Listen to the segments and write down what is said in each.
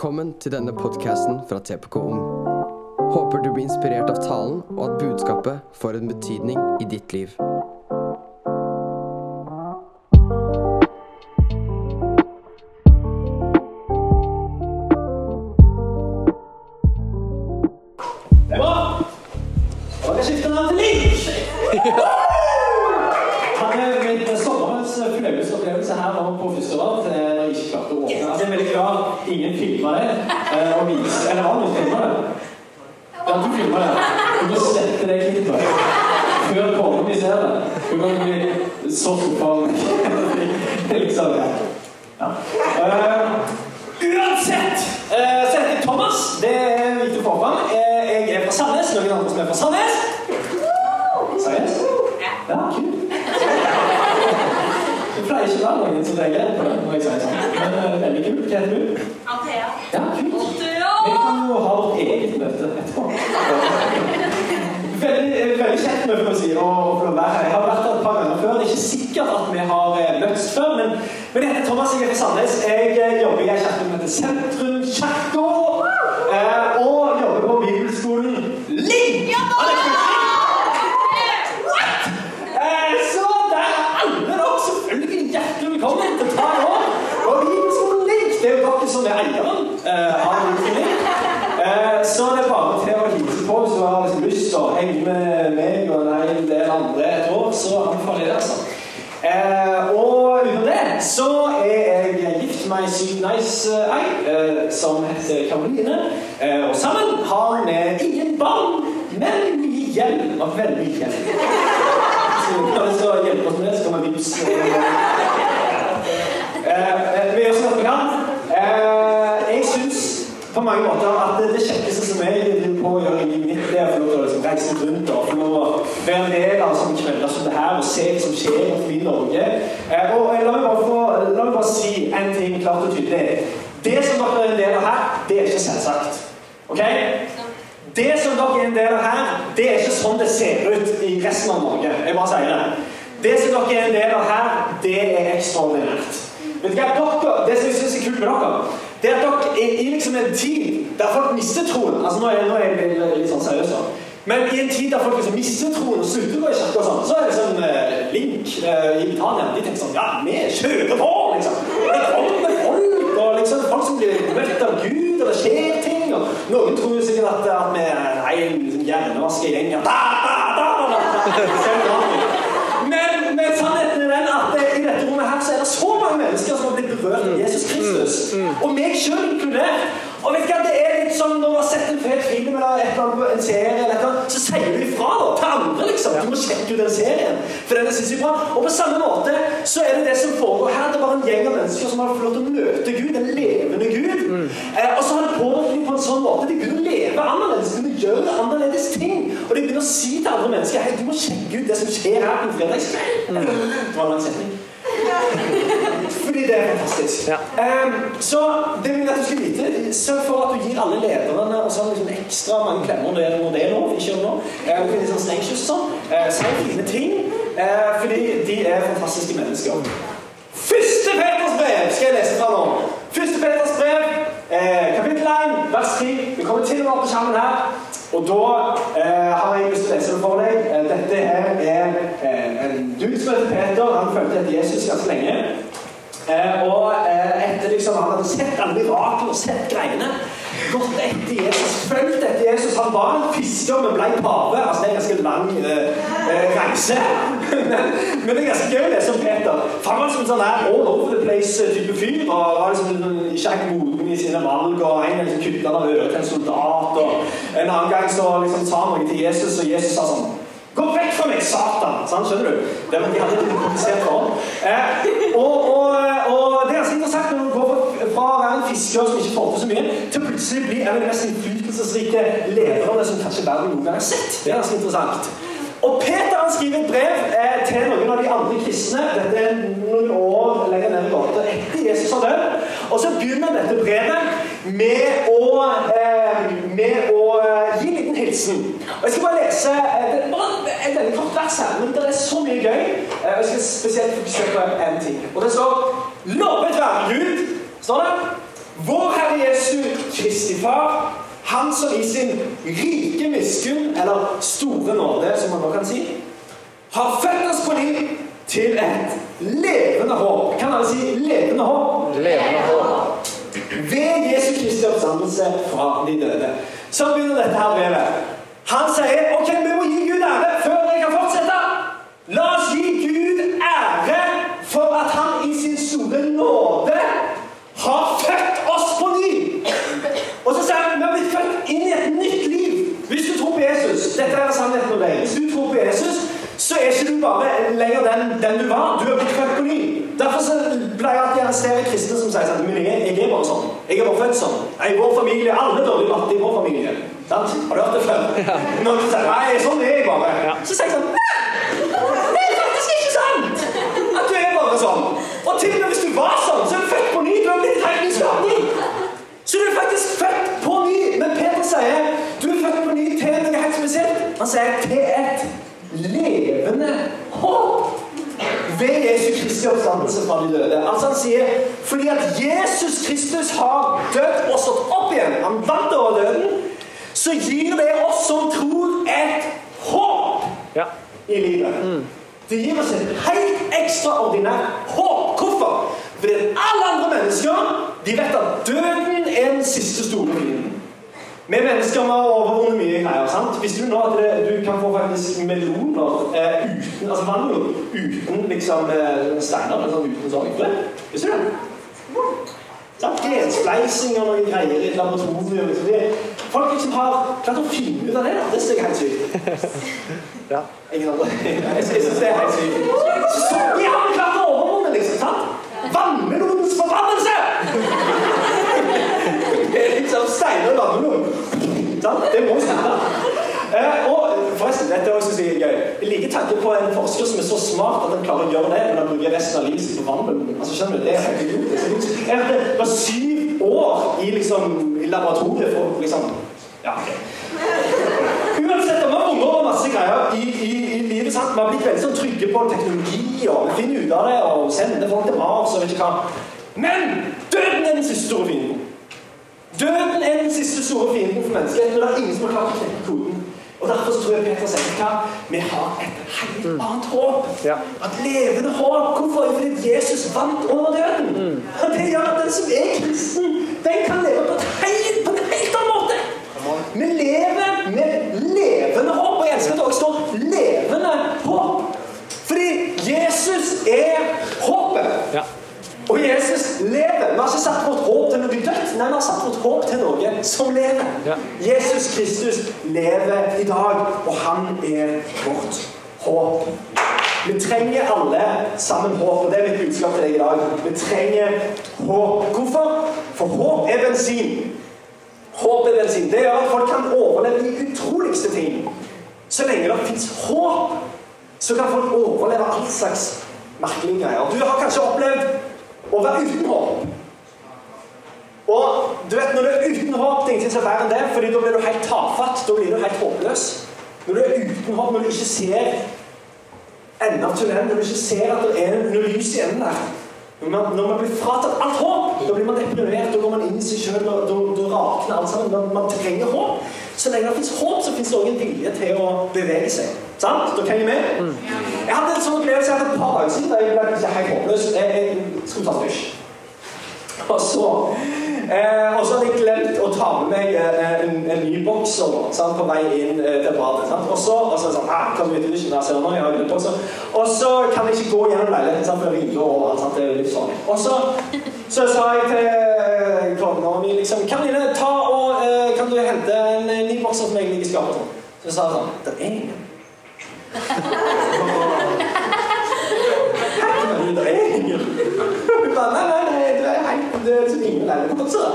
Velkommen til denne podkasten fra TPK Ung. Håper du blir inspirert av talen, og at budskapet får en betydning i ditt liv. Ja, kult. Det pleier ikke å være noen som reagerer på det når jeg sier sånn. Men eh, veldig kult. Hva heter du? Anthea. Ja, kult. Vi kan jo ha vårt eget møte etterpå. Veldig, veldig kjekt møte å si, og få være her. Jeg har vært her et par ganger før. Det er ikke sikkert at vi har eh, møttes før, men, men jeg heter Thomas, jeg er fra Sandnes. Jeg eh, jobber i ei kirke som heter Sentrum kirke, eh, og jobber på bibelskolen Link! Ja da! Eh, Så der er alle dere selvfølgelig hjertelig velkommen til å ta nå. Og Bibelskolen Link, det er jo dere som er eieren eh, av Bibelskolen Link. Eh, Så det er bare til å hilse på hvis du har liksom lyst til å henge med meg og en del andre et år, så anbefaler jeg det, altså. Eh, og utenom det så er jeg gift med ei sykt nice eh, ei eh, som heter Karoline. Eh, og sammen har vi ingen barn, men mye gjeld. Og veldig mye gjeld. Så kan vi så hjelpe oss med det, så kan vi vippse. Vi gjør som vi kan. Jeg syns på mange måter at det, kjekkeste som jeg vil på å gjøre i mitt, det er å få lov reise rundt og få lov være en del av sånne kvelder som det her og se hva som skjer rundt i Norge. Eh, og eh, la meg bare, få, la meg bare si en ting klart og tydelig. Det som dere er en del av her, det er ikke selvsagt. Ok? Det som dere er en del av her, det er ikke sånn det ser ut i resten av Norge. Jeg bare sier det. Det som dere er en del av her, det er ekstraordinært. Vet du hva? Dere, det som jeg synes er kult med dere, det er at dere er i liksom en tid der folk mister troen. Altså, nå er, nå er jeg litt, sånn seriøs, da. Men i en tid der folk liksom mister troen og slutter å i kirke, og sånn, så er det sånn eh, Link eh, i Britannia de tenker sånn Ja, vi kjører på, liksom. Det kommer folk, og liksom folk som blir møtt av Gud, og det skjer ting. og Noen tror jo sikkert at, at vi nei, liksom, hjernevaske gjeng. ja, Da, da, da, da, da. Men, men sannheten er den at i dette rommet her så er det så mange mennesker som har blitt berørt av Jesus Kristus. Og meg sjøl inkludert. Og vet du hva, det er litt som Når du har sett en fet film eller et eller annet, en serie, eller et eller annet, så sier du ifra da, til andre. liksom. Du må sjekke ut den serien, for den er sinnssykt bra. Og på samme måte så er det det som foregår her. Det er bare en gjeng av mennesker som har fått lov til å møte Gud, en levende Gud. Eh, og så har det påvirket dem på en sånn måte. De begynner å leve annerledes, de begynner å gjøre annerledes ting. Og de begynner å si til andre mennesker hei, du må sjekke ut det som skjer her på fredagskveld. Det var en lang setning. Fordi det er fantastisk. Ja. Um, så det vil jeg at du skal vite, sørg for at du gir alle lederne og sånn liksom ekstra mange klemmer når det når det er lov. Ikke nå. Eh, du kan sånn og sånn. Eh, si fine ting. Uh, fordi de er fantastiske mennesker. Første Peters brev skal jeg lese fra nå. Første Peters brev, eh, kapittel 1, vers 10. Vi kommer til å være på skjermen her. Og da eh, har jeg lyst til å lese det for deg. Eh, dette her er eh, en dude som heter Peter. Han fulgte etter Jesus ganske lenge. Eh, og eh, etter liksom han hadde sett alle og sett greiene Gått etter Jesus, fulgt etter Jesus. Han var en fisker, men ble pave. Altså, det er en ganske lang eh, eh, reise. men, men det er ganske gøy å lese om Peter. For han var liksom sånn her all over the place-type fyr. og var liksom ikke helt moden i sine valg. og En gang liksom kutta han av øret til en soldat. og En annen gang så liksom sa han noe til Jesus, og Jesus sa sånn Gå vekk fra meg, Satan! Sånn, skjønner du? Det, de hadde et komplisert forhold. Eh, og, og, og det er ganske interessant når du går fra å være en fisker som ikke får til så mye, til plutselig bli en av de mest innflytelsesrike lederne som kanskje verden noen gang har sett. Det er ganske interessant. Og Peter han skriver et brev eh, til noen av de andre kristne. Dette er noen år lenger ned i gata etter Jesus har dødd. Og så begynner dette brevet med å, eh, med å eh, gi en liten hilsen. Og Jeg skal bare lese eh, det bare en veldig kort vers her, men det er så mye gøy. Og jeg skal spesielt fokusere på en ting. Og det står 'Lovet være Gud', står det. Vår Herre Jesu Kristi Far, han som i sin rike miskunn, eller store nåde, som man nå kan si, har født oss på ny til et levende håp. Kan alle si 'levende håp'? Levende håp. Ved Jesus Kristi oppstandelse fra de døde. Så begynner dette her brevet. Han sier ok, vi må gi Gud ære før jeg kan fortsette. La oss gi Gud ære for at han i sin store nåde har født oss på ny. Og så sier han vi har blitt født inn i et nytt liv. Hvis du tror på Jesus Dette er sannheten om deg. Hvis du tror på Jesus, så er ikke du bare lenger den, den du var. Du er blitt født på ny. Derfor så pleier jeg alltid å arrestere kristne som sier at men jeg, jeg er bare sånn. Jeg er bare født sånn. I vår familie, Alle dårlig matte i vår familie. Sant? Har du hørt det før? Når du sier nei, sånn er jeg bare. Så sier jeg sånn «Nei, Det er faktisk ikke sant! At du er bare sånn. Og til og med hvis du var sånn, så er du født på ny. Du er blitt helt ny skapning. Så du er faktisk født på ny. Men Peter sier du er født på ny til noe helt spesielt. Han sier til et levende. Ved Jesu Kristi oppstandelse fra de døde. Altså Han sier fordi at Jesus Kristus har dødd og stått opp igjen, han vant over døden, så gir det oss som tror, et håp Ja. i livet. Det gir oss et helt ekstraordinært håp. Hvorfor? Fordi alle andre mennesker de vet at døden er den siste store fienden. Vi mennesker har overvunnet mye greier. sant? Visste du nå at det, du kan få faktisk meloner eh, uten altså vannmelon uten liksom eh, steiner? Sånn, uten ytre? Visste du det? Sant? Genspleising og noen greier i et laboratorium. Liksom. Det, folk liksom har klart å finne ut av det. da. Det synes jeg er helt sykt. Ja. Ingen andre. Jeg synes det er helt sykt. Så, så vi har klart å overvunne, liksom. sant? Vannmelonens forbannelse! Steiner vannmelon. Sant? Det må stemme. Eh, og forresten, dette også er gøy. Jeg liker tanken på en forsker som er så smart at han klarer å gjøre det, men han bruker resten av livet sitt på vannmelon. Altså, skjønner du? Det er helt idiotisk. Jeg det var syv år i, liksom, i laboratoriet for liksom Ja, ok. Uansett, vi har unger og masse greier i, i, i livet. sant? Vi har blitt veldig sånn trygge på teknologi og vi finner ut av det og sender folk til Mars og vet ikke hva. Men døden er den siste store fienden. Døden er den siste store fienden for menneskeheten. Men det er ingen som har klart å knekke koden. Og Derfor så tror jeg Peter sier hva? Vi har et helt annet håp. Ja. Et levende håp. Hvorfor? Fordi Jesus vant over døden. Og Det gjør at den som er kristen, den kan leve på, helt, på en helt annen måte. Vi lever med levende håp. Og jeg elsker at det også står 'levende håp'. Fordi Jesus er håpet. Ja. Og Jesus lever. Vi har ikke satt vårt håp til noe dødt. Nei, vi har satt vårt håp til noe som lever. Ja. Jesus Kristus lever i dag, og han er vårt håp. Vi trenger alle sammen håp, og det er mitt budskap til deg i dag. Vi trenger håp. Hvorfor? For håp er bensin. Håp er bensin. Det gjør at folk kan overleve de utroligste ting. Så lenge det fins håp, så kan folk overleve all slags merkelige greier. Du har kanskje opplevd å være uten håp. Og du vet, når du er uten håp, det er ingenting som er verre enn det, fordi da blir du helt tafatt. Da blir du helt håpløs. Når du er uten håp, når du ikke ser enden av tunnelen, når du ikke ser at det er noe lys i enden der når man, blir fratatt alt håp, da blir man deprimert, da går man inn i seg sjøl, og da, rakner alt sammen. Man, man trenger håp. Så lenge det fins håp, så fins det òg en vilje til å bevege seg. Sant? Dere henger med? Jeg hadde en sånn opplevelse for et par dager siden da jeg ble helt håpløs. Jeg, jeg skulle ta dusj. Og så, eh, og så hadde jeg glemt å ta med meg eh, en, en ny bokser sant, på vei inn eh, til badet. Sant? Og så og så sånn, ah, kan vite ikke jeg ser nå, jeg har glemt bokser. Og så kan jeg ikke gå gjennom leiligheten, for det ringer over. Sant? Det er litt sånn. Og så, så sa jeg til eh, kona mi liksom Karoline, ta og eh, kan du hente en ny bokser som jeg ligger i skapet? Så sa hun sånn Det er ingen. Det er ingen. Hun ba, nei, nei, det er helt det er liksom ingen leilighet. Kom så, da.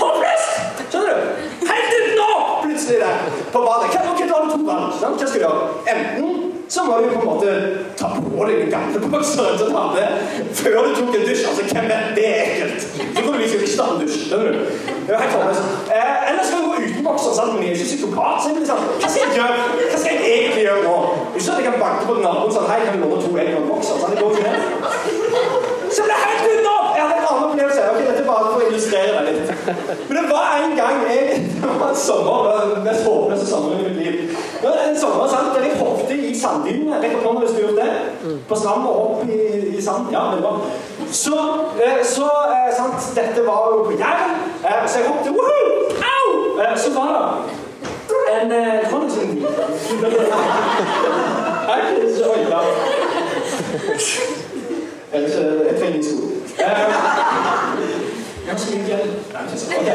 Håpløst! Skjønner du? Helt uten håp plutselig der på badet. Hva, da har du to valg. Hva skal du gjøre? Enten så må du på en måte ta på deg den gamle bokseren som du hadde før du tok en dusj. Altså, hvem er Det er ekkelt. Du kunne liksom ikke ta en dusj. Skjønner du? Det er. Eh, eller skal du gå uten bokser, sant? men jeg er ikke psykopat. Så jeg blir sånn, hva skal jeg gjøre? Hva skal jeg egentlig gjøre nå? Ikke sånn at jeg kan banke på naboen sånn, hei, kan du låne to egg bokser? Sånn, det går ikke det. Så ble jeg helt utenom! Jeg hadde en annen Men det var en gang jeg, Det var en sommer, det var den mest håpløse sommeren i mitt liv. Det var en sommer sant, der jeg hoppet i sanddynene. Rekk opp hvis du gjort det. På stranda og opp i, i sand. Ja, det var. Så, eh, så eh, sant, dette var jo på Jæren. Eh, så jeg hoppet Woohoo! Au! Så var det en eh, Jeg er ikke så Oi, ja. Ellers trenger det så mye gjeld. Nei, ikke så. Ok.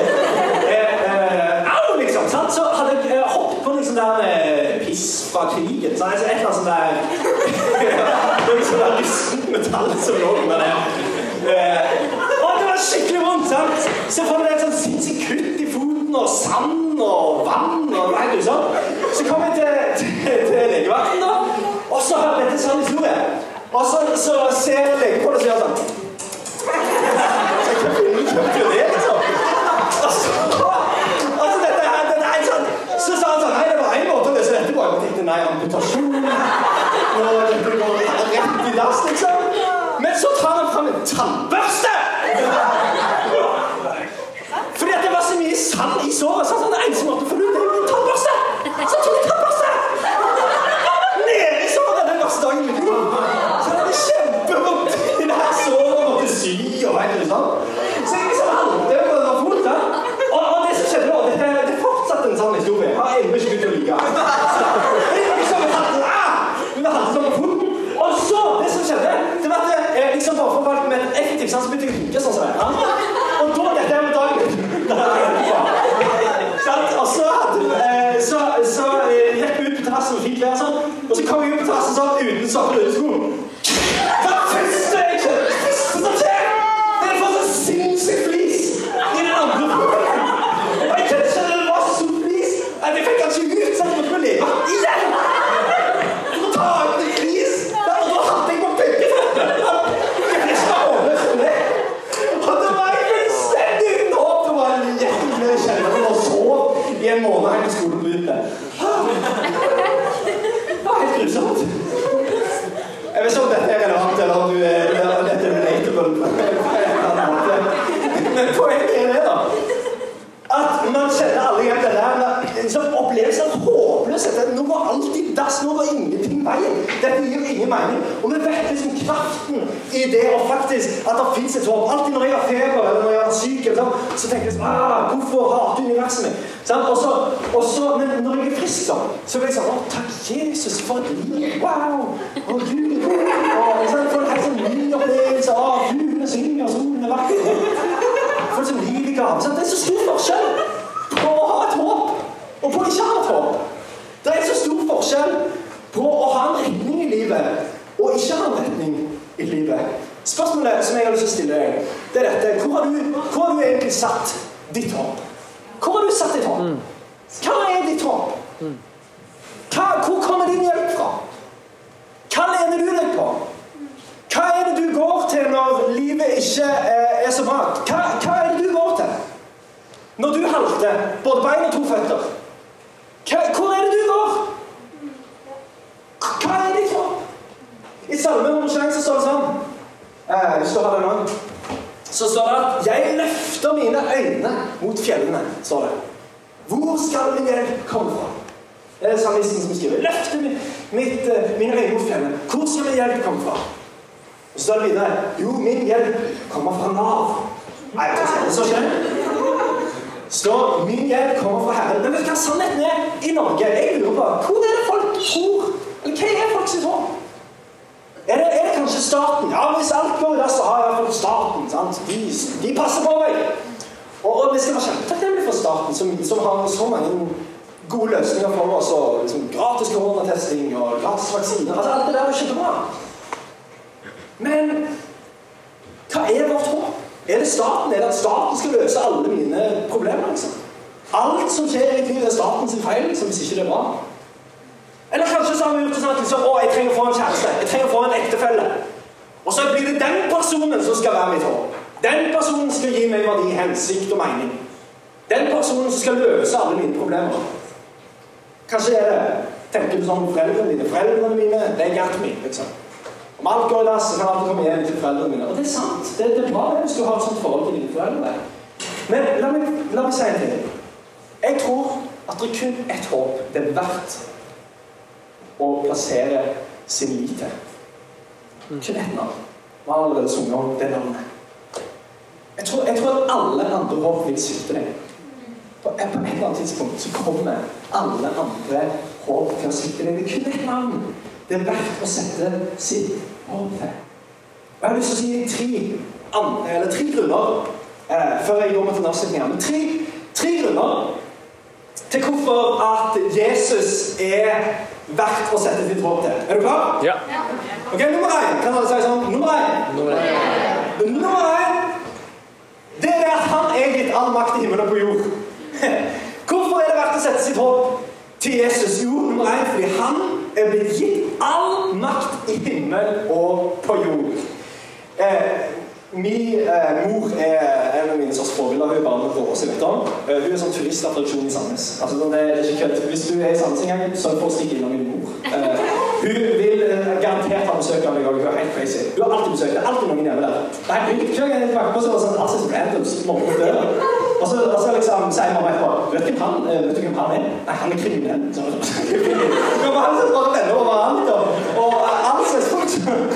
Eh, eh, au, liksom. Sant? Så hadde jeg eh, hoppet på liksom der eh, piss fra krigen. Så altså, et eller annet sånt der Noe var sånn der metall som lå under der. Eh, og det var skikkelig vondt. sant? Så for deg et sånn sinnssykt kutt i foten og sand og vann og nei, sånn. Så kom jeg til, til, til legevakten, da. Og så har dette sånn historie. Og så, så ser legen på det og sier sånn kjøpte jo det, liksom. Altså, altså, dette her, dette er sånn, så sa han sånn Nei, det var én måte å løse dette på. Jeg tenkte nei, amputasjon og Dette går rett i dass, liksom. Men så tar han fram en tannbørste! Fordi at det var så mye sand i såret. Så han eneste måten å få det ut, det er en tannbørste! Så han tok en tannbørste! Nede i såret den første dagen i mitt liv. Så det er kjempevondt i det her såret og måtte sy og vet du sånn. Så jeg liksom halte på den foten. da. Og, og det som skjedde da, dette det er fortsatt en sann historie. Jeg har ennå ikke begynt å like. Jeg liksom halte, ah, men det halte sånn på foten. Og så, det som skjedde, det var at jeg liksom bare for å være mer effektiv, sånn, så begynte jeg å runke sånn som det. Ja? Og da, dette er med dagen. Sant? Og så, hadde, eh, så, så eh, gikk vi ut på terrassen med fint vær sånn, og så kom jeg ut på terrassen sånn uten sokker og uten sko. Hva er det første jeg skjønner? Det første som skjer, det er for sånn sinnssyk flis i den andre foten. Og jeg kunne ikke det var så flis at jeg fikk den ikke ut, så jeg måtte leve i den. For å ta ut en flis. Og da hadde jeg på begge føttene. Jeg ble ikke overrasket det. Og det var fullstendig uten håp. Det var en jævlig kjennende og sov i en måned helt til skolen begynte. Det var helt grusomt. Jeg vet ikke om dette er relevant, eller om du er, eller dette er på en måte. Men poenget er det, da. At man kjenner alle igjen det der liksom, opplevelsen av håpløshet. Nå går alt i dass, nå går ingenting veien. Dette gir ingen mening. Og vi vet liksom kraften i det og faktisk at det fins et håp. Alltid når jeg har feber eller når jeg er syk, eller sånn, så tenker jeg sånn ah, Hvorfor hater universet meg? Sånn? Og så, og så, men når jeg er frisk, så blir jeg sånn Å, takk Jesus for et liv. Wow! Og Gud er sånn, får en helt sånn ny opplevelse av gave. sant? Det er så stor forskjell på å ha et håp og på å ikke ha et håp. Det er så stor forskjell på å ha en retning i livet og ikke ha en retning i livet. Spørsmålet som jeg har lyst til å stille deg, det er dette. Hvor har du, hvor har du egentlig satt ditt håp? Hvor har du satt ditt håp? Hva er ditt håp? Hva, hvor kommer din hjelp fra? Hva lener du deg på? Hva er det du går til når livet ikke eh, er så bra? Hva, hva er det du går til? Når både bein og to føtter. Hvor er det du går? Hva er ditt håp? I Salme 121 så står det sånn eh, Hvis du har det nå Så står det at 'Jeg løfter mine øyne mot fjellene'. står det. Hvor skal min hjelp komme fra? Det er salmisten som skriver. 'Løfter mitt, mitt, eh, mine øyne mot fjellene'. Hvor skal min hjelp komme fra? Og så står det videre Jo, min hjelp kommer fra Nav. Nei, det står ikke Står min hjelp kommer fra Herren. Men vet du hva sannheten er i Norge? Jeg lurer på hvor er det folk tror Eller hva er folk sitt håp? Er er det kanskje staten? Ja, hvis alt går i dass, så har jeg fått staten. sant? De, de passer på meg. Og, og vi skal være kjempetakknemlige for staten, som, som har så mange gode løsninger for oss. Og liksom, gratis koronatesting og gratis vaksiner. Altså, alt det der er kjempebra. Men hva er vårt håp? Er det staten? Er det at staten skal løse alle mine problemer? liksom? Alt som skjer i livet, er statens feil liksom, hvis ikke det er bra. Eller kanskje så har vi gjort det sånn at liksom, å, jeg trenger å få en kjæreste. Jeg trenger å få en ektefelle. Og så blir det den personen som skal være mitt håp. Den personen skal gi meg verdi, hensikt og mening. Den personen som skal løse alle mine problemer. Kanskje er det tenker du sånn foreldrene mine. Foreldrene mine, det er got me. liksom. Om alt går i dass, kan alltid komme hjem til foreldrene mine. Og det er sant. Det, det er bra hvis du har et sånt forhold til dine foreldre. Men la meg, la meg si en ting. Jeg tror at det er kun ett håp det er verdt å plassere sin lit til. Kun ett navn. Vi har allerede sunget om det navnet. Jeg tror, jeg tror at alle andre håp vil svikte deg. På et eller annet tidspunkt så kommer alle andre håp til å svikte deg. Det er kun ett navn det er verdt å sette sitt håp til. Og Jeg har lyst til å si tre, an- eller tre grunner eh, før jeg går med til en avslutning. her, Men tre, tre grunner til hvorfor at Jesus er verdt å sette sitt håp til. Er du klar? Ja. Ok, Nummer én. Kan alle si sånn? Nummer én. Nummer én det er at han er gitt all makt i himmelen og på jord. Hvorfor er det verdt å sette sitt håp til Jesus? Jo, nummer én fordi han er blitt gitt all makt i himmel og på jord. Eh, Min eh, mor er en av mine største forbilder. Hun er bare jeg vet om. Eh, hun er sånn turistattraksjon i Sandnes. Altså, sånn, det er ikke kødd. Hvis du er i Sandnes en gang, så får å stikke innom min mor. Eh, hun vil eh, garantert ha besøk av meg òg. Hun er helt crazy. Hun har alltid besøk. Det er alltid noen hjemme der. Nei, hun, hver gang jeg banker på, så er det sånn Assis Randoms morgen. Og så, og så liksom sier mamma etterpå Vet du hvem han, eh, vet du hvem han er? Nei, han er kriminell. Så- Men han er bare venner overalt. Og, og all slags som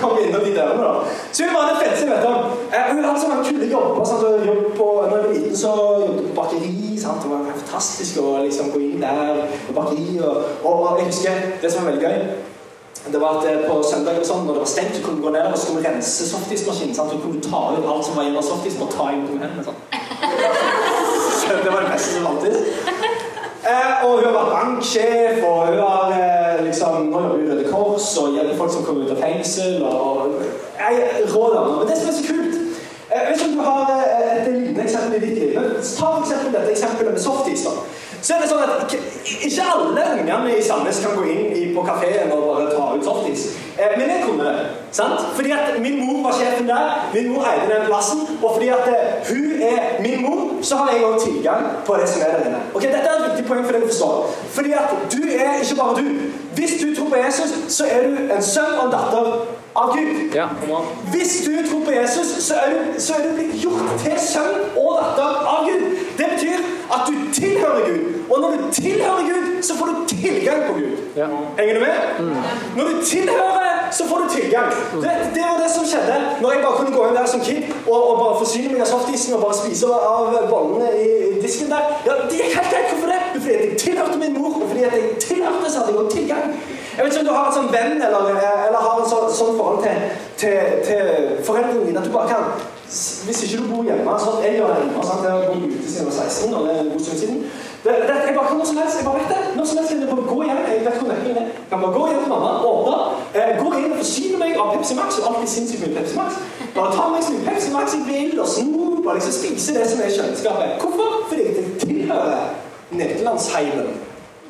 kommer innom de dørene. da. Så hun var den feteste, vet du. Eh, Hun hadde så kule jobber. Sant? Og jobb på, når jeg var liten, så jobbet på bakeri. Sant? Det var fantastisk å liksom gå inn der på bakeri. Og, og, jeg husker det som var veldig gøy. Det var at eh, På søndag og sånn, når det var stengt, kunne du gå ned og så kunne rense softismaskinen. Så kunne du ta ut alt som var av softis, og ta inn med hendene. Sånn. Det var det beste som fantes. Eh, og hun har vært banksjef, og hun har eh, liksom, nå jobber hun i Røde Kors og hjelper folk som kommer ut av fengsel. og jeg råder dame. Men det som er så kult eh, om du har eh, et lignende eksempel i ditt liv. Ta eksempel dette eksempelet med softis. da. Så er det sånn at ikke, alle ungene i Sandnes kan gå inn på kafeen og bare ta ut softis. Eh, men jeg kunne det. Sant? Fordi at min mor var sjefen der. Min mor eide den plassen. Og fordi at eh, hun er min mor, så har jeg òg tilgang på det som er der inne. Okay, Dette er et viktig poeng for deg å forstå. Fordi at du er ikke bare du. Hvis du tror på Jesus, så er du en sønn og en datter av Gud. Ja. Hvis du tror på Jesus, så er, du, så er du blitt gjort til sønn og datter av Gud. Det betyr at du tilhører Gud. Og når du tilhører Gud, så får du tilgang på Gud. Ja. Henger du med? Når du tilhører, så får du tilgang. Det, det var det som skjedde når jeg bare kunne gå inn der som kid og, og bare forsyne meg av softisen og bare spise av bollene i, disken der. Ja, Det gikk helt greit. Hvorfor det? Fordi jeg tilhørte min mor, og fordi jeg tilhørte, så hadde jeg tilgang. Jeg vet ikke om du har en sånn venn eller, eller har en sånn, sånn forhold til, til, til foreldrene dine at du bare kan Hvis ikke du bor hjemme sånn, Jeg gjør det hjemme. Sant? Jeg har bodd ute siden jeg var 16. og det er en god stund siden. Det, det, jeg bare kan noe som helst. Jeg bare vet det. Noe som helst jeg bare gå hjem. Jeg vet hvor nøkkelen er. Jeg kan bare gå hjem til mamma, åpne, eh, gå inn og forsyne meg av Pepsi Max. Og alltid sinnssykt mye Pepsi Max. Bare ta meg mye Pepsi Max jeg vil, og snop, og liksom spise det som er i kjøleskapet. Hvorfor? Fordi jeg tilhører Nederlandsheimen.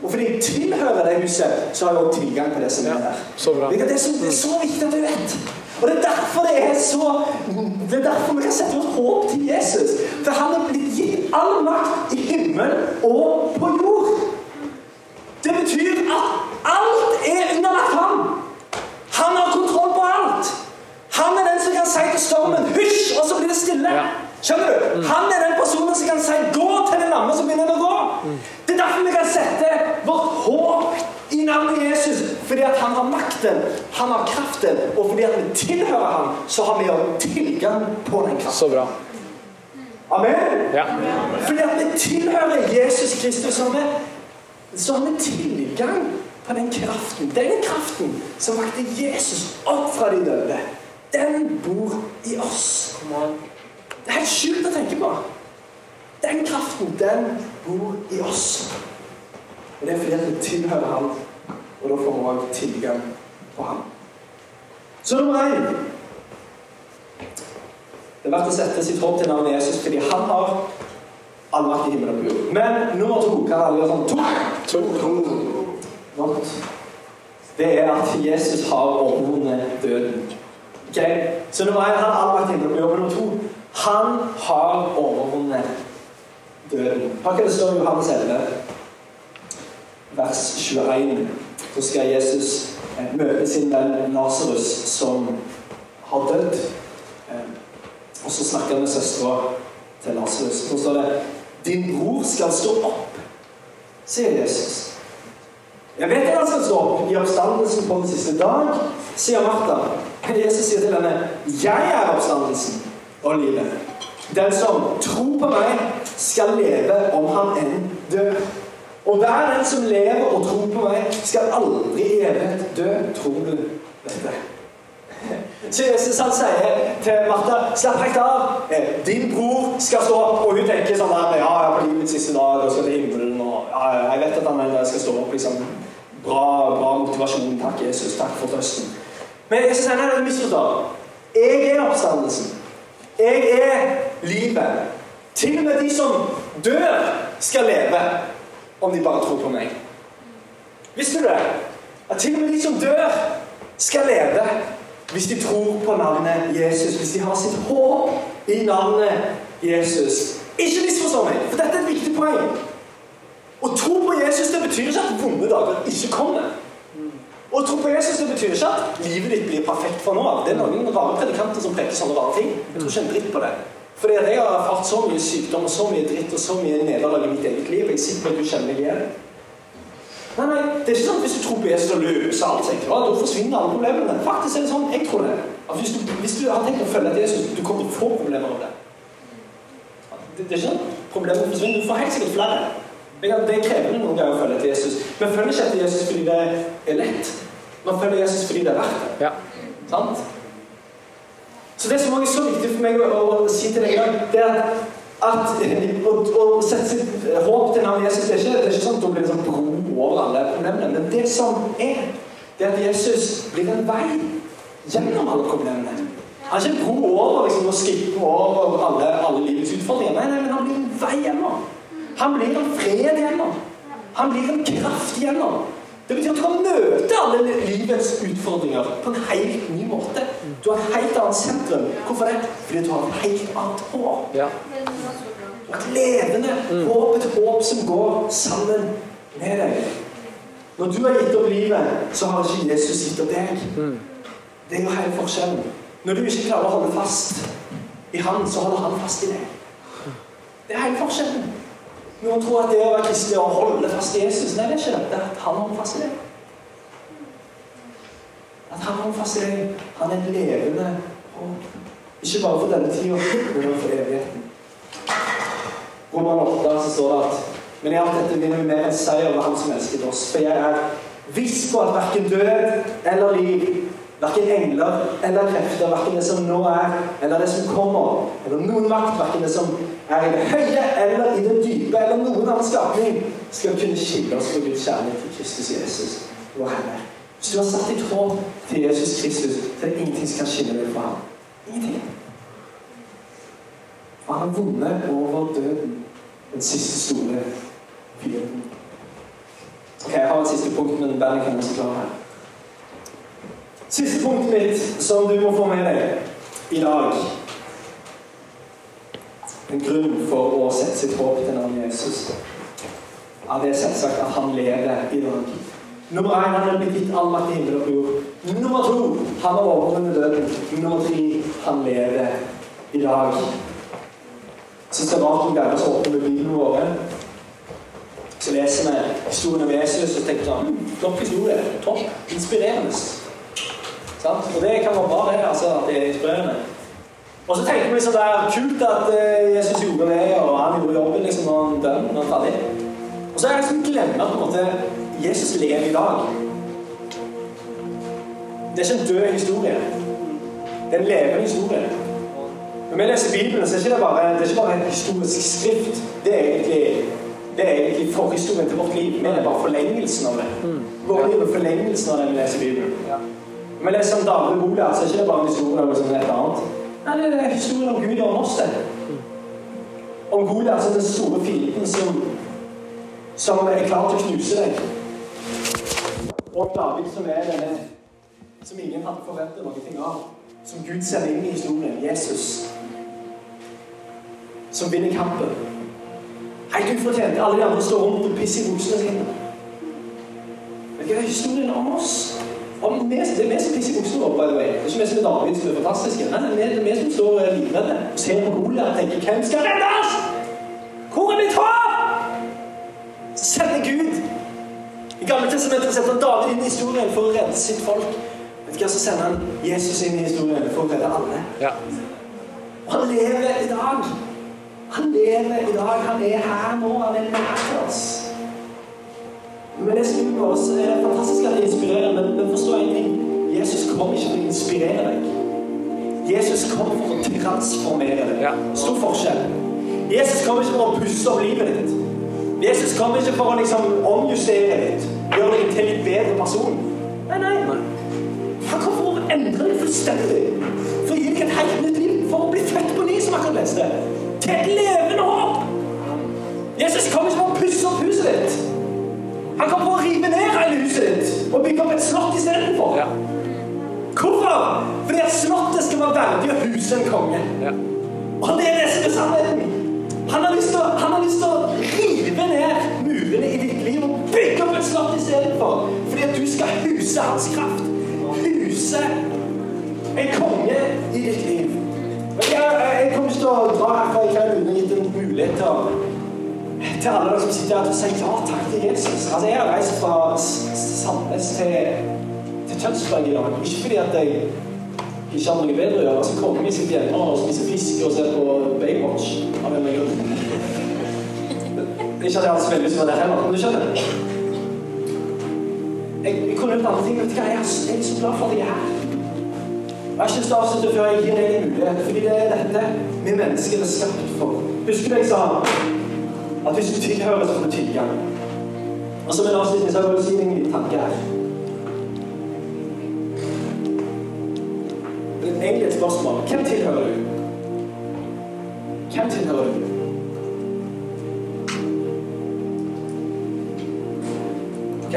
Og fordi jeg tilhører det huset, så har jeg også tilgang på det som er der. Så bra. Det er, så, det er så viktig at du vet. Og det er derfor det er så Det er derfor vi kan sette vårt håp til Jesus. For han er blitt gitt all makt i himmel og på jord. Det betyr at alt er underlagt ham. Han har kontroll på alt. Han er den som kan si til stormen 'hysj', og så blir det stille. Skjønner du? Han er den personen som kan si 'gå' til den lamme som begynner å gå. Er derfor vi kan sette vårt håp i navnet Jesus. Fordi at han har makten, han har kraften, og fordi at vi tilhører ham, så har vi også tilgang på den kraften. Så bra. Amen? Ja. Fordi at vi tilhører Jesus Kristus, så har vi, så har vi tilgang på den kraften. Den kraften som vakte Jesus opp fra de døde, den bor i oss. Det er helt sjukt å tenke på. Den kraften, den bor i oss. Og det er fordi det vi tilhører ham, og da får vi også tilgang på ham. Så nummer én det er verdt å sette sitt håp til navnet Jesus fordi han har all makt i himmelen og på jord. Men nummer to kan alle gjøre sånn to. to. Det er at Jesus har overvunnet døden. Ok? Så nummer én han har all makt i himmelen og på jord. Men nummer to han har overvunnet døden. Hør hva det står i Johannes 11, vers 21. Så skal Jesus eh, møte sin venn Lasarus som har dødd. Eh, og så snakker han med søstera til Lasarus. Så står det 'Din bror skal stå opp', sier Jesus. Jeg vet at han skal stå opp i oppstandelsen på den siste dag, sier Martha. Jesus sier til henne, 'Jeg er oppstandelsen og livet'. Den som tror på meg, skal leve om han enn dør. Og hver den som lever og tror på meg, skal aldri i evighet dø. Tror du dette? Så Jesus han sier til Martha slapp helt av. Eh, Din bror skal stå opp. Og hun tenker sånn der, ja, ja, på livets siste dag og skal til himmelen. og ja, Jeg vet at han skal stå opp. liksom. Bra, bra motivasjon. Takk, Jesus. Takk for trøsten. Men Jesus sier nei, det er misforstått. Jeg er oppstandelsen. Jeg er livet. Til og med de som dør, skal leve om de bare tror på meg. Visste du det? At til og med de som dør, skal leve hvis de tror på navnet Jesus. Hvis de har sitt håp i navnet Jesus. Ikke misforstå meg, for dette er et viktig poeng. Å tro på Jesus det betyr ikke at vonde dager ikke kommer. Å tro på Jesus det betyr ikke at livet ditt blir perfekt fra nå av. Det er noen rare predikanter som preker sånne rare ting. Jeg tror ikke en dritt på det. Fordi jeg har erfart så mye sykdom og så mye dritt og så mye nederlag i mitt eget liv. Jeg er sikker på at du kjenner meg igjen. Nei, nei, det er ikke sånn at Hvis du tror på Jesus og løser alt, tenker «Å, da forsvinner alle problemene. Faktisk er det sånn, jeg tror det. At hvis du, hvis du har tenkt å følge Jesus, du kommer til å få problemer av det. Det, det er ikke sånn problemene forsvinner. Du får helt sikkert flere. Er det er krevende noen ganger å følge etter Jesus. Men følger ikke etter Jesus fordi det er lett. Man følger Jesus fordi det er verdt det. Ja. Sant? Så det som også er så viktig for meg å, å, å si til deg i dag, det er at, at å, å sette sitt håp til navnet Jesus det er ikke, det er ikke sånn at da blir det sånn bro over alle problemene. Men det som er, det er at Jesus blir en vei gjennom alle problemene. Han er ikke en bro over liksom, og skippe over alle, alle livets utfordringer. Nei, nei, men han blir en vei gjennom. Han blir en fred gjennom. Han blir en kraft gjennom. Det betyr at du kan møte alle livets utfordringer på en helt ny måte. Du har et helt annet sentrum. Hvorfor det? Fordi du har et helt annet håp. Ja. Et levende håp, et håp som går sammen med deg. Når du har gitt opp livet, så har ikke Jesus gitt opp deg. Det er jo hele forskjellen. Når du ikke klarer å holde fast i Han, så holder Han fast i deg. Det er hele forskjellen. Noen tror at det å være kristen og holde fast Jesus. Nei, det er ikke det. Det er at han holder. At han holder fast i. Han er levende håp. Ikke bare for denne tida, men for evigheten. Roman 8 så står det at men i alt dette vinner vi mer enn seier over Han som elsket oss. For jeg er viss på at verken død eller liv, verken engler eller krefter, verken det som nå er, eller det som kommer, eller noen makt, verken det som er i det høye eller i det dype, eller noen annen skapning, skal kunne skille oss fra Guds kjærlighet til Kristus Jesus, vår Herre. Hvis du har satt ditt håp til Jesus Kristus, så er det ingenting som kan skille deg fra ham. Ingenting. For han har vunnet over døden, den siste store fienden. Ok, Jeg har et siste punkt, men bandet kan også klare her. Siste punktet mitt som du må få med deg i dag En grunn for å sette sitt håp til navnet Jesus ja, det er selvsagt at han lever i dag. Nummer én, han er blitt gitt all makt i himmel og jord. Nummer to, han har overvunnet døden. Nummer tre, han lever i dag. Jeg syns det er rart om dere som åpner med bilene våre. Så leser vi historien om Jesus og tenker sånn topp historie. Topp. Inspirerende. Sant? Og det kan være bra, det. altså, at det er inspirerende. Og så tenker vi sånn der kult at eh, Jesus gjorde det, og han gjorde jobben liksom, når han døde, når han er ferdig. Og så er jeg som glemmer at på en måte Jesus lever i dag. Det er ikke en død historie. Det er en levende historie. Når vi leser Bibelen, så er det ikke bare, det er ikke bare en historisk skrift. Det er egentlig, det er egentlig forhistorien til vårt liv. Vi er bare forlengelsen av det. Vårt liv er forlengelsen av det vi leser Bibelen. Når vi leser om David og Goliat, så er det ikke bare en historie om som er et annet. Nei, det er historien om Gud og om oss, det. Om Goliat som den store fienden som, som er klar til å knuse deg. Og David som er denne som ingen hadde forventet noe av. Som Gud sender inn i historien. Jesus. Som vinner kampen. Helt ufortjent. Alle de andre står rundt og pisser i buksene sine. Men det er historien om oss. Om vi, det er vi som pisser i buksene våre, by the way. Det er ikke vi som er David som er fantastiske. Nei, det er vi som står eh, livredde og ser på Goliat og tenker 'Hvem skal reddes?' Hvor er mitt håp? Så sender Gud i Gamle testamentet setter David inn i historien for å redde sitt folk. Vet du hva, Så sender han Jesus inn i historien for å redde alle. Ja. Og han lever i dag. Han lever i dag. Han er her nå. Han er nær oss. Men det som på oss er det fantastisk at det inspirerer, men, men forstå en ting. Jesus kom ikke for å inspirere deg. Jesus kom for å transformere deg. Ja. Stor forskjell. Jesus kom ikke for å pusse opp livet ditt. Jesus kom ikke for å liksom omjustere ditt, gjøre deg til en litt bedre person. Nei, nei. Han kom for å endre deg fullstendig. For å gi deg et helt nytt liv. For å bli født på ny, som akkurat leste. Til et levende håp. Jesus kom ikke for å pusse opp huset ditt. Han kan få rive ned hele huset og bygge opp et slott istedenfor. Ja. Hvorfor? Fordi at slottet skal være verdig å huse en konge. Ja. Og det er det som er sannheten. Han har lyst til å, rive ned murene i ditt liv og bygge opp et slott istedenfor. Fordi at du skal huse hans kraft. Huse en konge i ditt liv. Jeg, jeg kommer ikke til å dra herfra i kveld uten å gitt en mulighet til å til alle dere som sitter her til å si ja takk til Jesus. Altså, jeg har reist fra Sandnes til, til Tønsberg i dag. Ikke fordi at jeg ikke har noe bedre å gjøre. Altså, Kongen min sitter hjemme og spiser fisk og ser på Baywatch. Av en grunn. Ikke at jeg har så veldig lyst til å være der heller, men du skjønner. Jeg, jeg kunne gjort andre ting. Vet du hva? Jeg så- jeg er så glad for at jeg er her. Jeg har ikke lyst til å avslutte før jeg gir deg en mulighet, fordi det er dette vi mennesker er skapt for. Husker du jeg sa at hvis du tilhører, så får du tilgang? Og som en avslutning så vil jeg til deg en tanke her. Det er egentlig et spørsmål. Hvem tilhører du? Hvem tilhører du? Ok.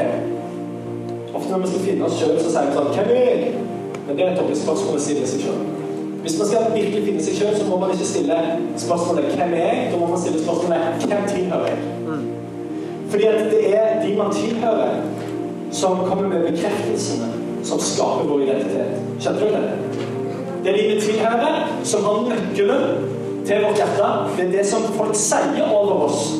Ofte når vi skal finne oss sjøl, så sier vi sånn Hvem er jeg? Men det er et dårlig spørsmål å stille seg sjøl. Hvis man skal virkelig finne seg sjøl, så må man ikke stille spørsmålet 'Hvem er jeg?' Da må man stille spørsmålet 'Hvem tilhører jeg?' Fordi at det er de man tilhører, som kommer med bekreftelsene som skaper vår identitet. Skjønte du det? Det er de vi tilhører, som har nøkkelen til vårt hjerte. Det er det som folk sier over oss,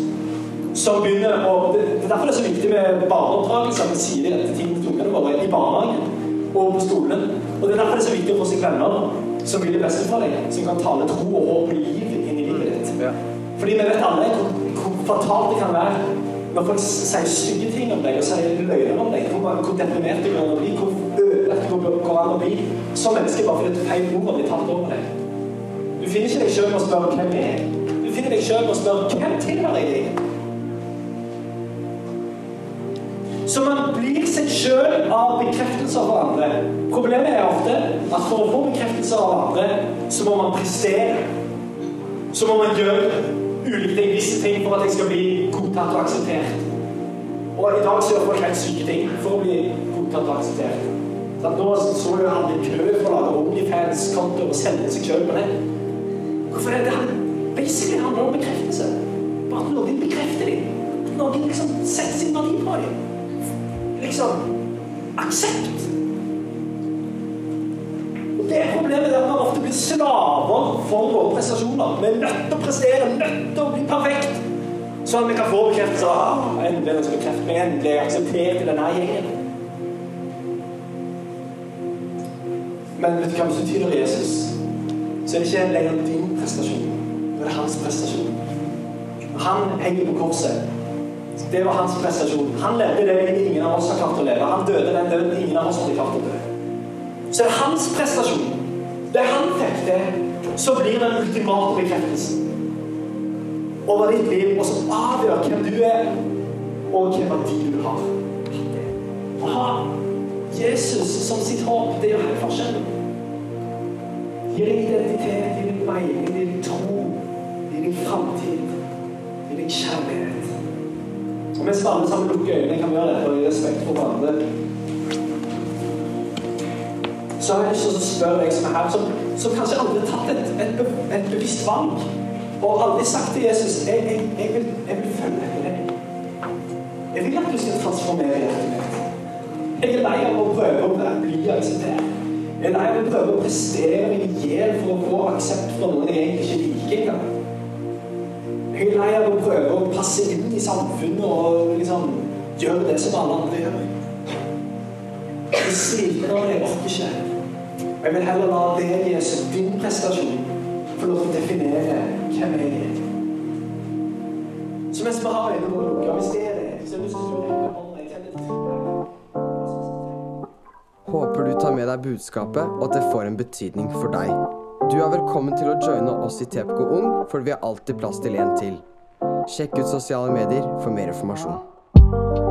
som begynner å Det er derfor det er så viktig med barneoppdragelse. Vi sier de rette tingene til ungene våre i barnehagen og på skolen. Og det er derfor det er så viktig å få seg venner som vil det beste for deg, som kan tale tro og håp og liv inn i livet ditt. Ja. Fordi vi vet alle hvor, fatalt det kan være når folk sier stygge ting om deg og sier løgner om deg. Hvor, hvor deprimert du kan bli, hvor ødelagt du går an å bli som menneske bare fordi et feil ord blir tatt over deg. Du finner ikke deg sjøl med å spørre hvem jeg er. Du finner deg sjøl med å spørre hvem tilhører jeg Så man blir seg sjøl av bekreftelser fra andre. Problemet er ofte at for å få bekreftelser av andre, så må man prestere. Så må man gjøre ulike visse ting for at jeg skal bli godtatt og akseptert. Og i dag så gjør folk helt syke ting for å bli godtatt og akseptert. Så nå så jo han i kø for å lage Onlyfans-konto og selge seg sjøl på nett. Hvorfor er det det han- basically handler om bekreftelse? Bare at noen bekrefter dem. Noen liksom setter sin verdi på dem. Liksom aksept. Og det er problemet der man ofte blir slaver for våre prestasjoner. Vi er nødt til å prestere, nødt til å bli perfekt. Sånn at vi kan få bekreftelse. Ah, endelig det som bekrefter meg, endelig er jeg akseptert i denne gjengen. Men vet du hva, hvis du tilhører Jesus, så er det ikke lenger din prestasjon. Det er hans prestasjon. Han henger på korset. Det var hans prestasjon. Han levde det ingen av oss har klart å leve. Han døde den døden ingen av oss hadde klart å dø. Så er det hans prestasjon. Det han fikk til, så blir den ultimate bekreftelsen over ditt liv, og som avgjør hvem du er, og hvilken verdi du har. Å ha Jesus som sitt håp, det gjør hele forskjellen. Gir identitet, gir deg mening, gir tro, gir framtid, gir kjærlighet. Og mens vi alle sammen lukker øynene, kan vi gjøre dette i respekt for hverandre. Så har jeg lyst til å spørre deg som er her, som, som kanskje aldri har tatt et, et, et bevisst valg, og aldri sagt til Jesus jeg, jeg, jeg, vil, jeg vil følge etter deg. Jeg vil at du skal transformere hjertet mitt. Jeg er lei av å prøve å bli akseptert. Jeg er lei av å prøve å prestere meg i hjel for å få aksept fra noen jeg egentlig ikke liker engang. Jeg er lei av å prøve å passe inn i samfunnet og liksom gjøre det som alle andre gjør. Jeg er sliten av det, jeg orker ikke. Jeg vil heller la deg, Jesus, din prestasjon, få lov til å definere hvem jeg er. Så mens vi har øynene våre hvis det er det, så er det tennet. Håper du tar med deg budskapet, og at det får en betydning for deg. Du er velkommen til å joine oss i TPK Ung, for vi har alltid plass til en til. Sjekk ut sosiale medier for mer informasjon.